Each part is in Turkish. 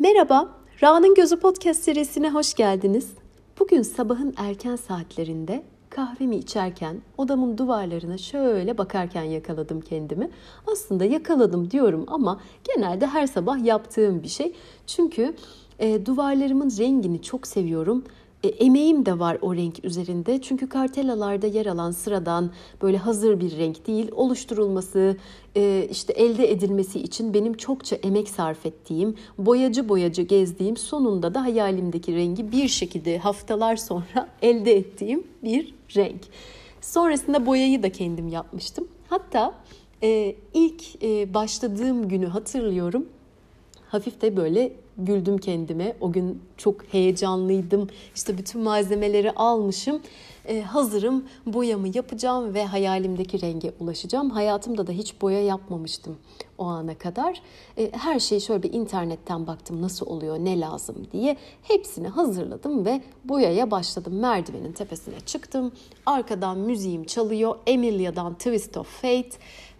Merhaba, Ra'nın Gözü Podcast serisine hoş geldiniz. Bugün sabahın erken saatlerinde kahvemi içerken odamın duvarlarına şöyle bakarken yakaladım kendimi. Aslında yakaladım diyorum ama genelde her sabah yaptığım bir şey. Çünkü e, duvarlarımın rengini çok seviyorum e, emeğim de var o renk üzerinde. Çünkü kartelalarda yer alan sıradan böyle hazır bir renk değil. Oluşturulması, e, işte elde edilmesi için benim çokça emek sarf ettiğim, boyacı boyacı gezdiğim, sonunda da hayalimdeki rengi bir şekilde haftalar sonra elde ettiğim bir renk. Sonrasında boyayı da kendim yapmıştım. Hatta e, ilk e, başladığım günü hatırlıyorum. Hafif de böyle güldüm kendime. O gün çok heyecanlıydım. İşte bütün malzemeleri almışım. Ee, hazırım. Boyamı yapacağım ve hayalimdeki renge ulaşacağım. Hayatımda da hiç boya yapmamıştım o ana kadar. Ee, her şeyi şöyle bir internetten baktım nasıl oluyor, ne lazım diye. Hepsini hazırladım ve boyaya başladım. Merdivenin tepesine çıktım. Arkadan müziğim çalıyor. Emilia'dan Twist of Fate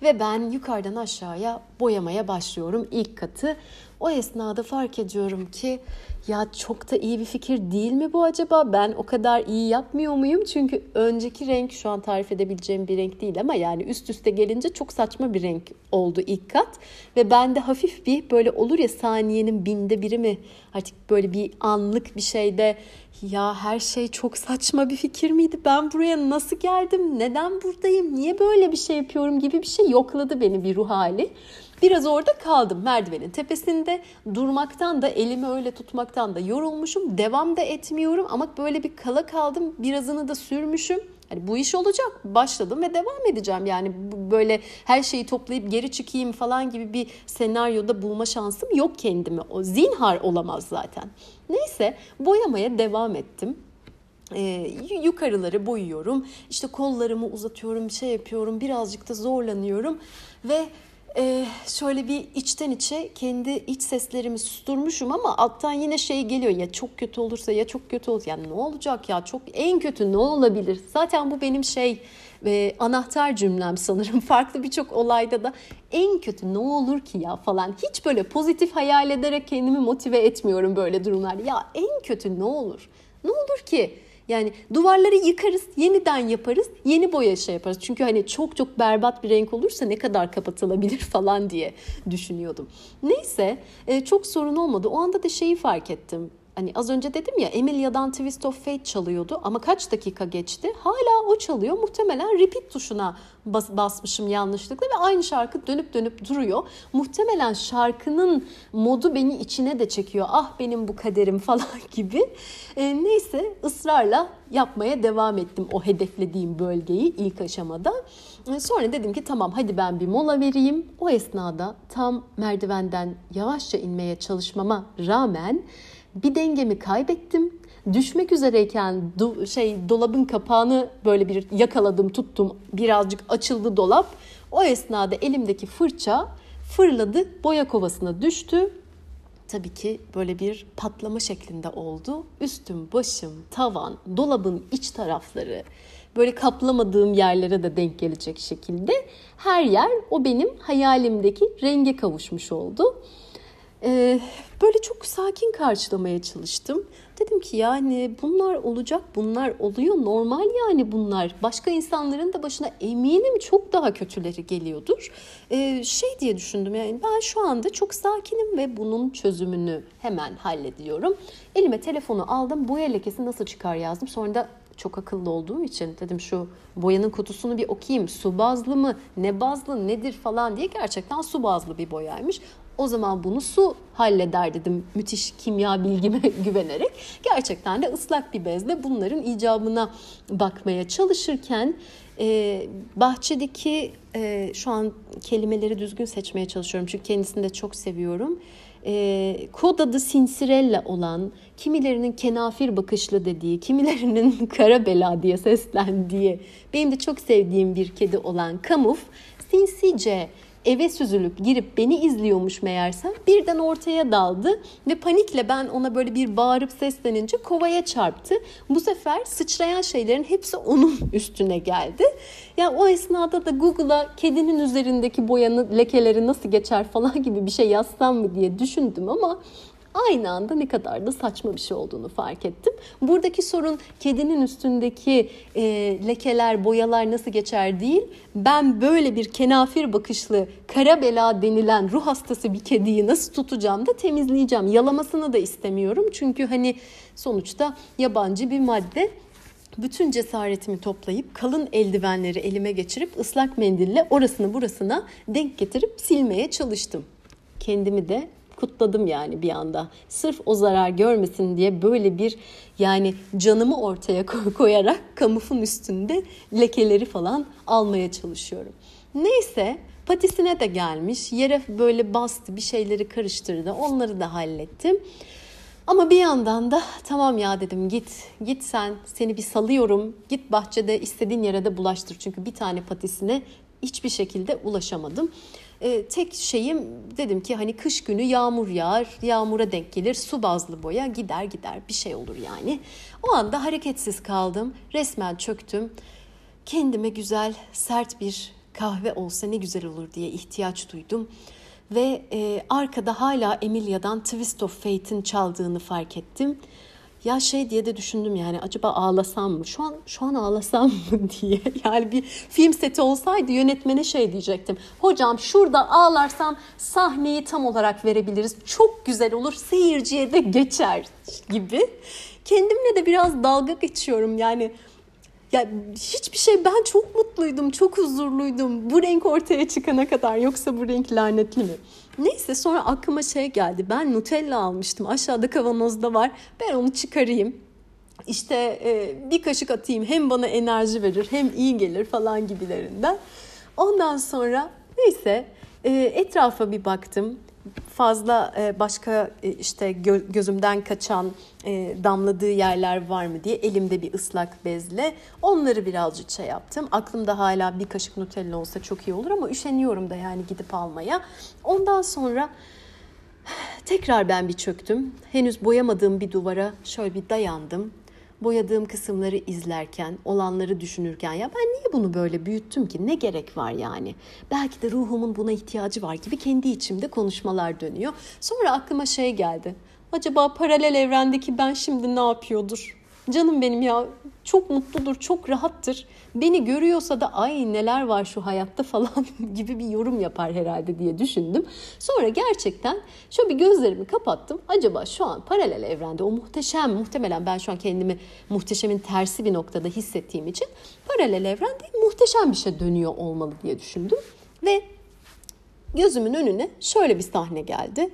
ve ben yukarıdan aşağıya boyamaya başlıyorum ilk katı. O esnada fark ediyorum ki ya çok da iyi bir fikir değil mi bu acaba? Ben o kadar iyi yapmıyor muyum? Çünkü önceki renk şu an tarif edebileceğim bir renk değil ama yani üst üste gelince çok saçma bir renk oldu ilk kat. Ve bende hafif bir böyle olur ya saniyenin binde biri mi artık böyle bir anlık bir şeyde ya her şey çok saçma bir fikir miydi? Ben buraya nasıl geldim? Neden buradayım? Niye böyle bir şey yapıyorum gibi bir şey yokladı beni bir ruh hali. Biraz orada kaldım merdivenin tepesinde. Durmaktan da elimi öyle tutmaktan da yorulmuşum. Devam da etmiyorum ama böyle bir kala kaldım. Birazını da sürmüşüm. Hani bu iş olacak. Başladım ve devam edeceğim. Yani böyle her şeyi toplayıp geri çıkayım falan gibi bir senaryoda bulma şansım yok kendime. O zinhar olamaz zaten. Neyse boyamaya devam ettim. Ee, yukarıları boyuyorum. İşte kollarımı uzatıyorum, şey yapıyorum. Birazcık da zorlanıyorum ve ee, şöyle bir içten içe kendi iç seslerimi susturmuşum ama alttan yine şey geliyor. Ya çok kötü olursa ya çok kötü olur yani ne olacak ya? Çok en kötü ne olabilir? Zaten bu benim şey e, anahtar cümlem sanırım. Farklı birçok olayda da en kötü ne olur ki ya falan. Hiç böyle pozitif hayal ederek kendimi motive etmiyorum böyle durumlar ya en kötü ne olur? Ne olur ki yani duvarları yıkarız, yeniden yaparız, yeni boya şey yaparız. Çünkü hani çok çok berbat bir renk olursa ne kadar kapatılabilir falan diye düşünüyordum. Neyse e, çok sorun olmadı. O anda da şeyi fark ettim. Hani az önce dedim ya Emilia'dan Twist of Fate çalıyordu ama kaç dakika geçti? Hala o çalıyor. Muhtemelen repeat tuşuna bas, basmışım yanlışlıkla ve aynı şarkı dönüp dönüp duruyor. Muhtemelen şarkının modu beni içine de çekiyor. Ah benim bu kaderim falan gibi. E, neyse ısrarla yapmaya devam ettim o hedeflediğim bölgeyi ilk aşamada. E, sonra dedim ki tamam hadi ben bir mola vereyim. O esnada tam merdivenden yavaşça inmeye çalışmama rağmen bir dengemi kaybettim. Düşmek üzereyken do, şey dolabın kapağını böyle bir yakaladım, tuttum. Birazcık açıldı dolap. O esnada elimdeki fırça fırladı, boya kovasına düştü. Tabii ki böyle bir patlama şeklinde oldu. Üstüm, başım, tavan, dolabın iç tarafları böyle kaplamadığım yerlere de denk gelecek şekilde her yer o benim hayalimdeki renge kavuşmuş oldu. Ee, böyle çok sakin karşılamaya çalıştım. Dedim ki yani bunlar olacak, bunlar oluyor. Normal yani bunlar. Başka insanların da başına eminim çok daha kötüleri geliyordur. Ee, şey diye düşündüm yani ben şu anda çok sakinim ve bunun çözümünü hemen hallediyorum. Elime telefonu aldım. Boya lekesi nasıl çıkar yazdım. Sonra da çok akıllı olduğum için dedim şu boyanın kutusunu bir okuyayım. Su bazlı mı, ne bazlı, nedir falan diye gerçekten su bazlı bir boyaymış. O zaman bunu su halleder dedim müthiş kimya bilgime güvenerek. Gerçekten de ıslak bir bezle bunların icabına bakmaya çalışırken e, bahçedeki e, şu an kelimeleri düzgün seçmeye çalışıyorum çünkü kendisini de çok seviyorum. E, kod adı Sinsirella olan, kimilerinin kenafir bakışlı dediği, kimilerinin kara bela diye seslendiği, benim de çok sevdiğim bir kedi olan Kamuf, sinsice eve süzülüp girip beni izliyormuş meğersem birden ortaya daldı ve panikle ben ona böyle bir bağırıp seslenince kovaya çarptı. Bu sefer sıçrayan şeylerin hepsi onun üstüne geldi. Ya yani o esnada da Google'a kedinin üzerindeki boyanın lekeleri nasıl geçer falan gibi bir şey yazsam mı diye düşündüm ama aynı anda ne kadar da saçma bir şey olduğunu fark ettim. Buradaki sorun kedinin üstündeki e, lekeler, boyalar nasıl geçer değil. Ben böyle bir kenafir bakışlı kara bela denilen ruh hastası bir kediyi nasıl tutacağım da temizleyeceğim. Yalamasını da istemiyorum. Çünkü hani sonuçta yabancı bir madde bütün cesaretimi toplayıp kalın eldivenleri elime geçirip ıslak mendille orasını burasına denk getirip silmeye çalıştım. Kendimi de kutladım yani bir anda. Sırf o zarar görmesin diye böyle bir yani canımı ortaya koyarak kamufun üstünde lekeleri falan almaya çalışıyorum. Neyse patisine de gelmiş. Yere böyle bastı bir şeyleri karıştırdı. Onları da hallettim. Ama bir yandan da tamam ya dedim git git sen seni bir salıyorum git bahçede istediğin yere de bulaştır. Çünkü bir tane patisine hiçbir şekilde ulaşamadım. Ee, tek şeyim dedim ki hani kış günü yağmur yağar, yağmura denk gelir, su bazlı boya gider gider bir şey olur yani. O anda hareketsiz kaldım, resmen çöktüm. Kendime güzel, sert bir kahve olsa ne güzel olur diye ihtiyaç duydum. Ve e, arkada hala Emilia'dan Twist of Fate'in çaldığını fark ettim. Ya şey diye de düşündüm yani acaba ağlasam mı? Şu an şu an ağlasam mı diye. Yani bir film seti olsaydı yönetmene şey diyecektim. Hocam şurada ağlarsam sahneyi tam olarak verebiliriz. Çok güzel olur. Seyirciye de geçer gibi. Kendimle de biraz dalga geçiyorum. Yani ya hiçbir şey ben çok mutluydum, çok huzurluydum. Bu renk ortaya çıkana kadar yoksa bu renk lanetli mi? Neyse sonra aklıma şey geldi. Ben Nutella almıştım. Aşağıda kavanozda var. Ben onu çıkarayım. İşte e, bir kaşık atayım. Hem bana enerji verir hem iyi gelir falan gibilerinden. Ondan sonra neyse e, etrafa bir baktım fazla e, başka e, işte gözümden kaçan e, damladığı yerler var mı diye elimde bir ıslak bezle onları birazcık şey yaptım. Aklımda hala bir kaşık Nutella olsa çok iyi olur ama üşeniyorum da yani gidip almaya. Ondan sonra tekrar ben bir çöktüm. Henüz boyamadığım bir duvara şöyle bir dayandım boyadığım kısımları izlerken, olanları düşünürken ya ben niye bunu böyle büyüttüm ki? Ne gerek var yani? Belki de ruhumun buna ihtiyacı var gibi kendi içimde konuşmalar dönüyor. Sonra aklıma şey geldi. Acaba paralel evrendeki ben şimdi ne yapıyordur? Canım benim ya çok mutludur, çok rahattır. Beni görüyorsa da ay neler var şu hayatta falan gibi bir yorum yapar herhalde diye düşündüm. Sonra gerçekten şöyle bir gözlerimi kapattım. Acaba şu an paralel evrende o muhteşem, muhtemelen ben şu an kendimi muhteşemin tersi bir noktada hissettiğim için paralel evrende muhteşem bir şey dönüyor olmalı diye düşündüm. Ve gözümün önüne şöyle bir sahne geldi.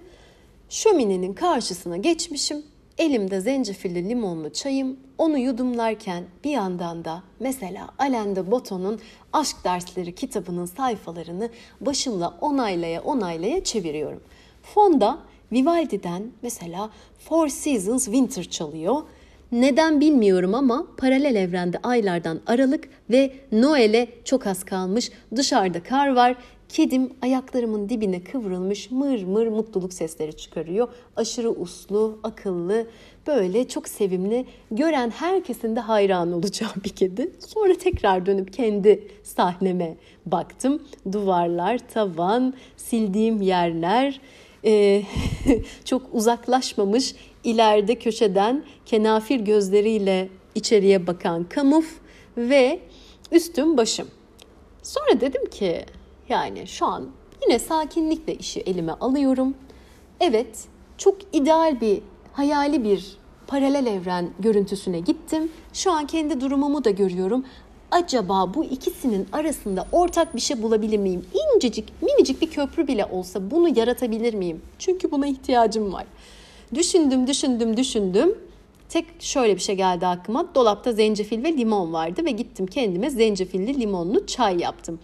Şöminenin karşısına geçmişim Elimde zencefilli limonlu çayım, onu yudumlarken bir yandan da mesela Alain de Botton'un Aşk Dersleri kitabının sayfalarını başımla onaylaya onaylaya çeviriyorum. Fonda Vivaldi'den mesela Four Seasons Winter çalıyor. Neden bilmiyorum ama paralel evrende aylardan Aralık ve Noel'e çok az kalmış. Dışarıda kar var. Kedim ayaklarımın dibine kıvrılmış mır mır mutluluk sesleri çıkarıyor. Aşırı uslu, akıllı, böyle çok sevimli. Gören herkesin de hayran olacağı bir kedi. Sonra tekrar dönüp kendi sahneme baktım. Duvarlar, tavan, sildiğim yerler, e, çok uzaklaşmamış ileride köşeden kenafir gözleriyle içeriye bakan kamuf ve üstüm başım. Sonra dedim ki yani şu an yine sakinlikle işi elime alıyorum. Evet, çok ideal bir, hayali bir paralel evren görüntüsüne gittim. Şu an kendi durumumu da görüyorum. Acaba bu ikisinin arasında ortak bir şey bulabilir miyim? İncecik, minicik bir köprü bile olsa bunu yaratabilir miyim? Çünkü buna ihtiyacım var. Düşündüm, düşündüm, düşündüm. Tek şöyle bir şey geldi aklıma. Dolapta zencefil ve limon vardı ve gittim kendime zencefilli limonlu çay yaptım.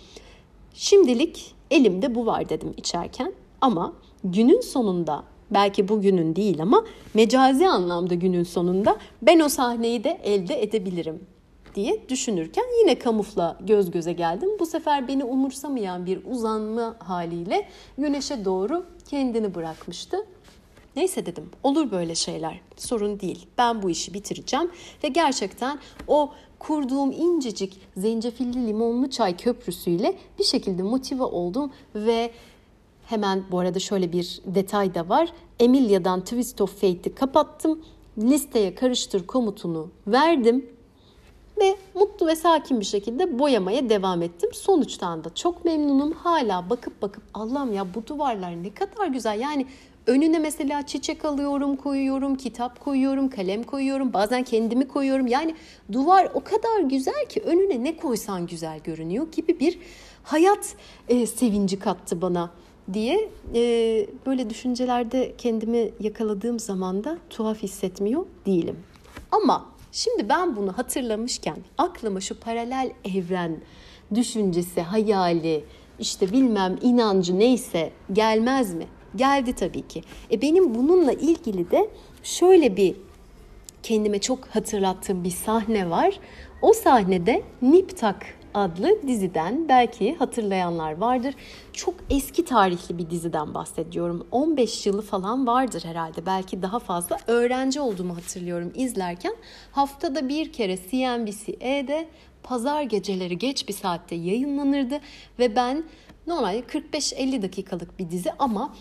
Şimdilik elimde bu var dedim içerken ama günün sonunda belki bugünün değil ama mecazi anlamda günün sonunda ben o sahneyi de elde edebilirim diye düşünürken yine kamufla göz göze geldim. Bu sefer beni umursamayan bir uzanma haliyle güneşe doğru kendini bırakmıştı. Neyse dedim olur böyle şeyler sorun değil ben bu işi bitireceğim ve gerçekten o kurduğum incecik zencefilli limonlu çay köprüsüyle bir şekilde motive oldum ve Hemen bu arada şöyle bir detay da var. Emilia'dan Twist of Fate'i kapattım. Listeye karıştır komutunu verdim ve mutlu ve sakin bir şekilde boyamaya devam ettim. Sonuçtan da çok memnunum. Hala bakıp bakıp Allah'ım ya bu duvarlar ne kadar güzel. Yani önüne mesela çiçek alıyorum, koyuyorum, kitap koyuyorum, kalem koyuyorum, bazen kendimi koyuyorum. Yani duvar o kadar güzel ki önüne ne koysan güzel görünüyor gibi bir hayat e, sevinci kattı bana diye e, böyle düşüncelerde kendimi yakaladığım zaman da tuhaf hissetmiyor değilim. Ama Şimdi ben bunu hatırlamışken aklıma şu paralel evren düşüncesi, hayali, işte bilmem inancı neyse gelmez mi? Geldi tabii ki. E benim bununla ilgili de şöyle bir kendime çok hatırlattığım bir sahne var. O sahnede Niptak adlı diziden belki hatırlayanlar vardır. Çok eski tarihli bir diziden bahsediyorum. 15 yılı falan vardır herhalde. Belki daha fazla. Öğrenci olduğumu hatırlıyorum izlerken. Haftada bir kere CNBC'de pazar geceleri geç bir saatte yayınlanırdı ve ben normalde 45-50 dakikalık bir dizi ama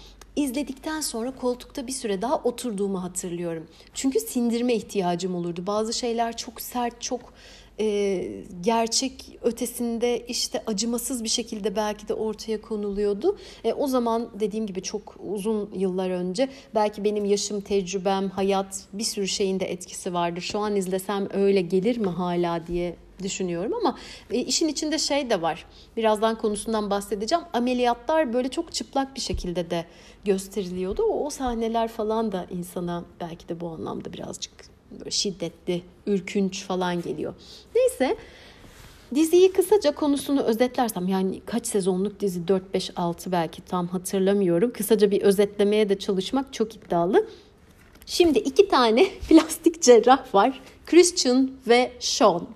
izledikten sonra koltukta bir süre daha oturduğumu hatırlıyorum. Çünkü sindirme ihtiyacım olurdu. Bazı şeyler çok sert, çok e, gerçek ötesinde işte acımasız bir şekilde belki de ortaya konuluyordu. E, o zaman dediğim gibi çok uzun yıllar önce belki benim yaşım, tecrübem, hayat bir sürü şeyin de etkisi vardır. Şu an izlesem öyle gelir mi hala diye düşünüyorum ama e, işin içinde şey de var. Birazdan konusundan bahsedeceğim. Ameliyatlar böyle çok çıplak bir şekilde de gösteriliyordu. O, o sahneler falan da insana belki de bu anlamda birazcık böyle şiddetli, ürkünç falan geliyor. Neyse diziyi kısaca konusunu özetlersem yani kaç sezonluk dizi 4 5 6 belki tam hatırlamıyorum. Kısaca bir özetlemeye de çalışmak çok iddialı. Şimdi iki tane plastik cerrah var. Christian ve Sean.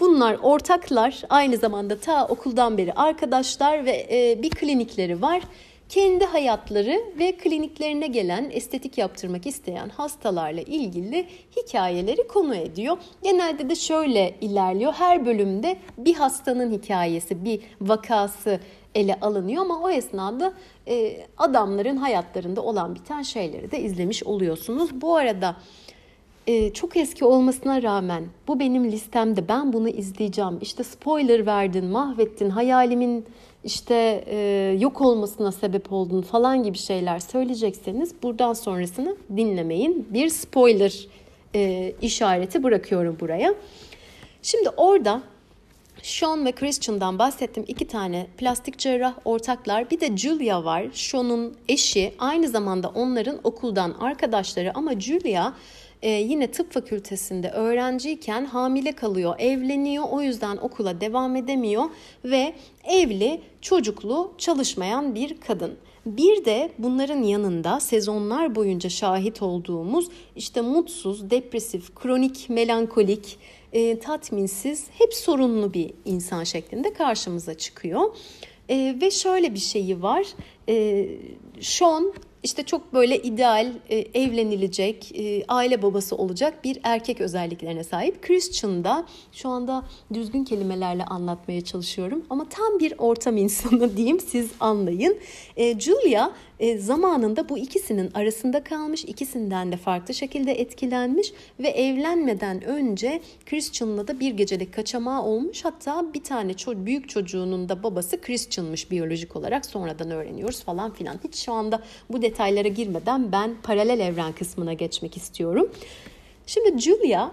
Bunlar ortaklar, aynı zamanda ta okuldan beri arkadaşlar ve e, bir klinikleri var kendi hayatları ve kliniklerine gelen estetik yaptırmak isteyen hastalarla ilgili hikayeleri konu ediyor. Genelde de şöyle ilerliyor. Her bölümde bir hastanın hikayesi, bir vakası ele alınıyor ama o esnada e, adamların hayatlarında olan biten şeyleri de izlemiş oluyorsunuz. Bu arada e, çok eski olmasına rağmen bu benim listemde ben bunu izleyeceğim. İşte spoiler verdin, mahvettin, hayalimin işte e, yok olmasına sebep oldun falan gibi şeyler söyleyecekseniz buradan sonrasını dinlemeyin. Bir spoiler e, işareti bırakıyorum buraya. Şimdi orada Sean ve Christian'dan bahsettim. iki tane plastik cerrah ortaklar. Bir de Julia var. Sean'un eşi. Aynı zamanda onların okuldan arkadaşları ama Julia e, yine tıp fakültesinde öğrenciyken hamile kalıyor, evleniyor. O yüzden okula devam edemiyor ve evli, çocuklu, çalışmayan bir kadın. Bir de bunların yanında sezonlar boyunca şahit olduğumuz işte mutsuz, depresif, kronik, melankolik, e, tatminsiz, hep sorunlu bir insan şeklinde karşımıza çıkıyor. E, ve şöyle bir şeyi var. E, Sean işte çok böyle ideal, e, evlenilecek, e, aile babası olacak bir erkek özelliklerine sahip. Christian da şu anda düzgün kelimelerle anlatmaya çalışıyorum ama tam bir ortam insanı diyeyim siz anlayın. E, Julia e, zamanında bu ikisinin arasında kalmış, ikisinden de farklı şekilde etkilenmiş ve evlenmeden önce Christian'la da bir gecelik kaçamağı olmuş. Hatta bir tane ço- büyük çocuğunun da babası Christian'mış biyolojik olarak sonradan öğreniyoruz falan filan. Hiç şu anda bu detaylara girmeden ben paralel evren kısmına geçmek istiyorum. Şimdi Julia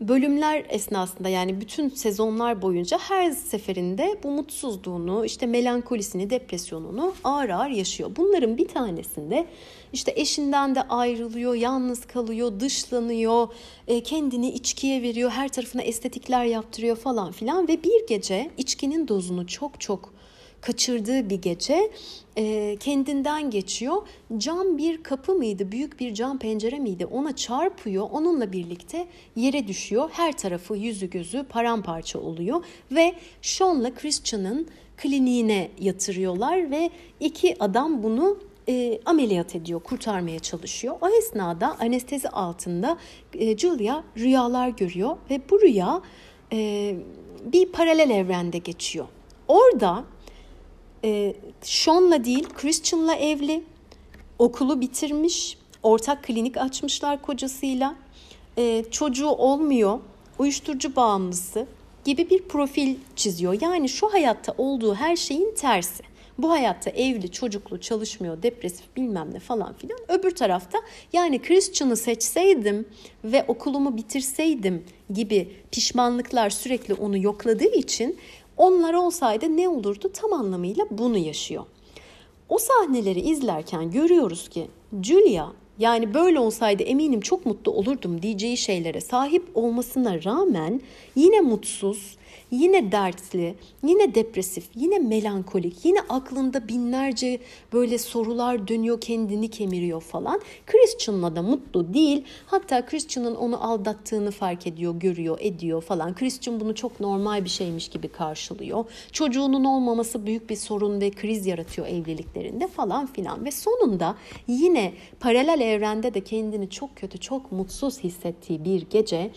bölümler esnasında yani bütün sezonlar boyunca her seferinde bu mutsuzluğunu, işte melankolisini, depresyonunu ağır ağır yaşıyor. Bunların bir tanesinde işte eşinden de ayrılıyor, yalnız kalıyor, dışlanıyor, e, kendini içkiye veriyor, her tarafına estetikler yaptırıyor falan filan ve bir gece içkinin dozunu çok çok kaçırdığı bir gece e, kendinden geçiyor. Cam bir kapı mıydı, büyük bir cam pencere miydi ona çarpıyor. Onunla birlikte yere düşüyor. Her tarafı yüzü gözü paramparça oluyor ve Sean'la Christian'ın kliniğine yatırıyorlar ve iki adam bunu e, ameliyat ediyor, kurtarmaya çalışıyor. O esnada anestezi altında e, Julia rüyalar görüyor ve bu rüya e, bir paralel evrende geçiyor. Orada e, Sean'la değil Christian'la evli. Okulu bitirmiş. Ortak klinik açmışlar kocasıyla. E, çocuğu olmuyor. Uyuşturucu bağımlısı gibi bir profil çiziyor. Yani şu hayatta olduğu her şeyin tersi. Bu hayatta evli, çocuklu, çalışmıyor, depresif bilmem ne falan filan. Öbür tarafta yani Christian'ı seçseydim ve okulumu bitirseydim gibi pişmanlıklar sürekli onu yokladığı için onlar olsaydı ne olurdu tam anlamıyla bunu yaşıyor. O sahneleri izlerken görüyoruz ki Julia yani böyle olsaydı eminim çok mutlu olurdum diyeceği şeylere sahip olmasına rağmen yine mutsuz, yine dertli, yine depresif, yine melankolik, yine aklında binlerce böyle sorular dönüyor, kendini kemiriyor falan. Christian'la da mutlu değil. Hatta Christian'ın onu aldattığını fark ediyor, görüyor, ediyor falan. Christian bunu çok normal bir şeymiş gibi karşılıyor. Çocuğunun olmaması büyük bir sorun ve kriz yaratıyor evliliklerinde falan filan. Ve sonunda yine paralel evrende de kendini çok kötü, çok mutsuz hissettiği bir gece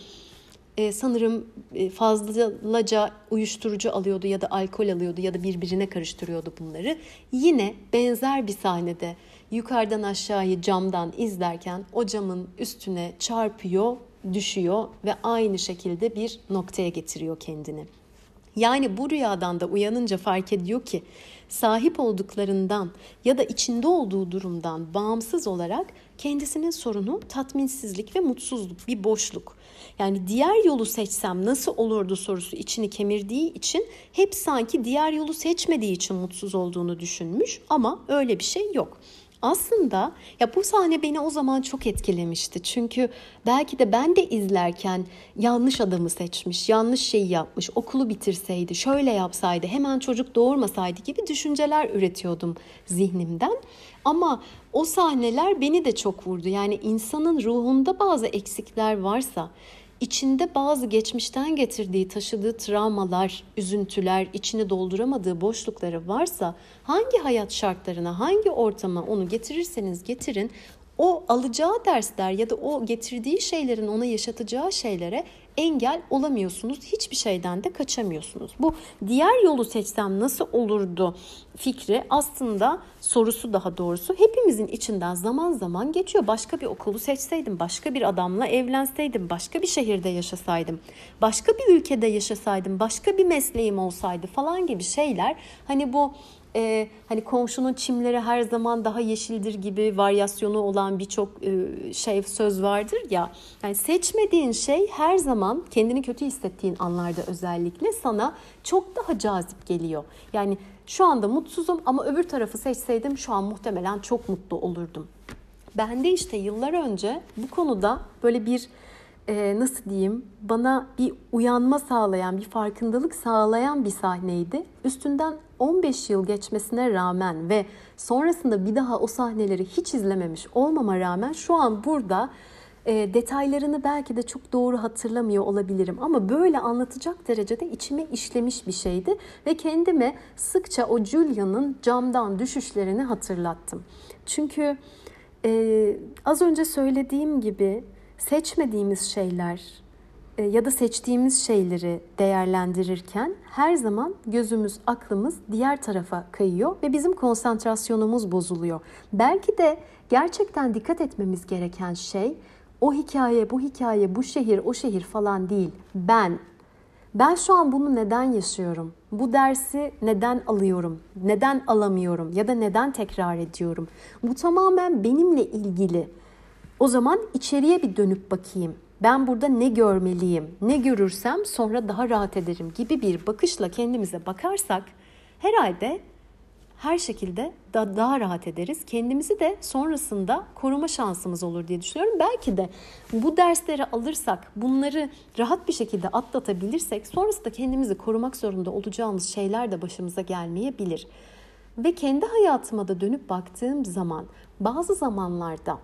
e, sanırım e, fazlaca uyuşturucu alıyordu ya da alkol alıyordu ya da birbirine karıştırıyordu bunları. Yine benzer bir sahnede yukarıdan aşağıyı camdan izlerken o camın üstüne çarpıyor, düşüyor ve aynı şekilde bir noktaya getiriyor kendini. Yani bu rüyadan da uyanınca fark ediyor ki sahip olduklarından ya da içinde olduğu durumdan bağımsız olarak kendisinin sorunu tatminsizlik ve mutsuzluk, bir boşluk. Yani diğer yolu seçsem nasıl olurdu sorusu içini kemirdiği için hep sanki diğer yolu seçmediği için mutsuz olduğunu düşünmüş ama öyle bir şey yok. Aslında ya bu sahne beni o zaman çok etkilemişti. Çünkü belki de ben de izlerken yanlış adamı seçmiş, yanlış şeyi yapmış, okulu bitirseydi, şöyle yapsaydı, hemen çocuk doğurmasaydı gibi düşünceler üretiyordum zihnimden. Ama o sahneler beni de çok vurdu. Yani insanın ruhunda bazı eksikler varsa, içinde bazı geçmişten getirdiği, taşıdığı travmalar, üzüntüler, içini dolduramadığı boşlukları varsa hangi hayat şartlarına, hangi ortama onu getirirseniz getirin o alacağı dersler ya da o getirdiği şeylerin ona yaşatacağı şeylere engel olamıyorsunuz. Hiçbir şeyden de kaçamıyorsunuz. Bu diğer yolu seçsem nasıl olurdu fikri aslında sorusu daha doğrusu hepimizin içinden zaman zaman geçiyor. Başka bir okulu seçseydim, başka bir adamla evlenseydim, başka bir şehirde yaşasaydım, başka bir ülkede yaşasaydım, başka bir mesleğim olsaydı falan gibi şeyler. Hani bu e, hani komşunun çimleri her zaman daha yeşildir gibi varyasyonu olan birçok e, şey söz vardır ya. Yani seçmediğin şey her zaman kendini kötü hissettiğin anlarda özellikle sana çok daha cazip geliyor. Yani şu anda mutsuzum ama öbür tarafı seçseydim şu an muhtemelen çok mutlu olurdum. Ben de işte yıllar önce bu konuda böyle bir e, nasıl diyeyim bana bir uyanma sağlayan, bir farkındalık sağlayan bir sahneydi. Üstünden 15 yıl geçmesine rağmen ve sonrasında bir daha o sahneleri hiç izlememiş olmama rağmen şu an burada e, detaylarını belki de çok doğru hatırlamıyor olabilirim ama böyle anlatacak derecede içime işlemiş bir şeydi ve kendime sıkça o Julia'nın camdan düşüşlerini hatırlattım. Çünkü e, az önce söylediğim gibi seçmediğimiz şeyler e, ya da seçtiğimiz şeyleri değerlendirirken her zaman gözümüz, aklımız diğer tarafa kayıyor ve bizim konsantrasyonumuz bozuluyor. Belki de gerçekten dikkat etmemiz gereken şey o hikaye, bu hikaye, bu şehir, o şehir falan değil. Ben. Ben şu an bunu neden yaşıyorum? Bu dersi neden alıyorum? Neden alamıyorum? Ya da neden tekrar ediyorum? Bu tamamen benimle ilgili. O zaman içeriye bir dönüp bakayım. Ben burada ne görmeliyim? Ne görürsem sonra daha rahat ederim gibi bir bakışla kendimize bakarsak herhalde her şekilde da daha rahat ederiz. Kendimizi de sonrasında koruma şansımız olur diye düşünüyorum. Belki de bu dersleri alırsak, bunları rahat bir şekilde atlatabilirsek sonrasında kendimizi korumak zorunda olacağımız şeyler de başımıza gelmeyebilir. Ve kendi hayatıma da dönüp baktığım zaman bazı zamanlarda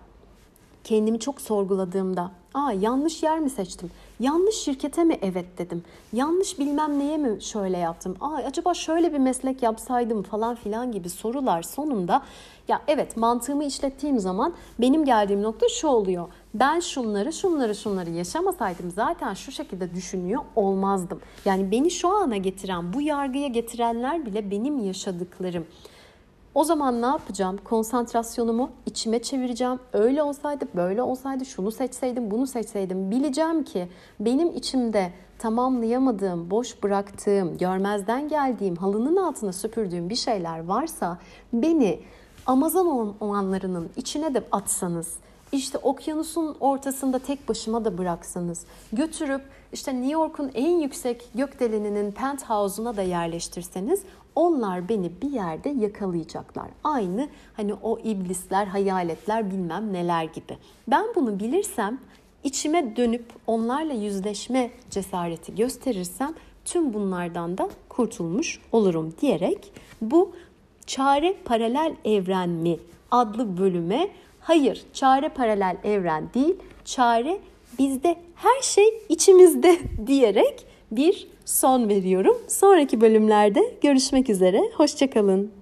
kendimi çok sorguladığımda aa yanlış yer mi seçtim? Yanlış şirkete mi evet dedim? Yanlış bilmem neye mi şöyle yaptım? Aa acaba şöyle bir meslek yapsaydım falan filan gibi sorular sonunda ya evet mantığımı işlettiğim zaman benim geldiğim nokta şu oluyor. ben şunları şunları şunları yaşamasaydım zaten şu şekilde düşünüyor olmazdım. Yani beni şu ana getiren, bu yargıya getirenler bile benim yaşadıklarım. O zaman ne yapacağım? Konsantrasyonumu içime çevireceğim. Öyle olsaydı, böyle olsaydı, şunu seçseydim, bunu seçseydim. Bileceğim ki benim içimde tamamlayamadığım, boş bıraktığım, görmezden geldiğim, halının altına süpürdüğüm bir şeyler varsa beni Amazon ormanlarının içine de atsanız, işte okyanusun ortasında tek başıma da bıraksanız, götürüp işte New York'un en yüksek gökdeleninin penthouse'una da yerleştirseniz onlar beni bir yerde yakalayacaklar. Aynı hani o iblisler, hayaletler bilmem neler gibi. Ben bunu bilirsem içime dönüp onlarla yüzleşme cesareti gösterirsem tüm bunlardan da kurtulmuş olurum diyerek bu çare paralel evren mi adlı bölüme hayır çare paralel evren değil çare bizde her şey içimizde diyerek bir son veriyorum. Sonraki bölümlerde görüşmek üzere. Hoşçakalın.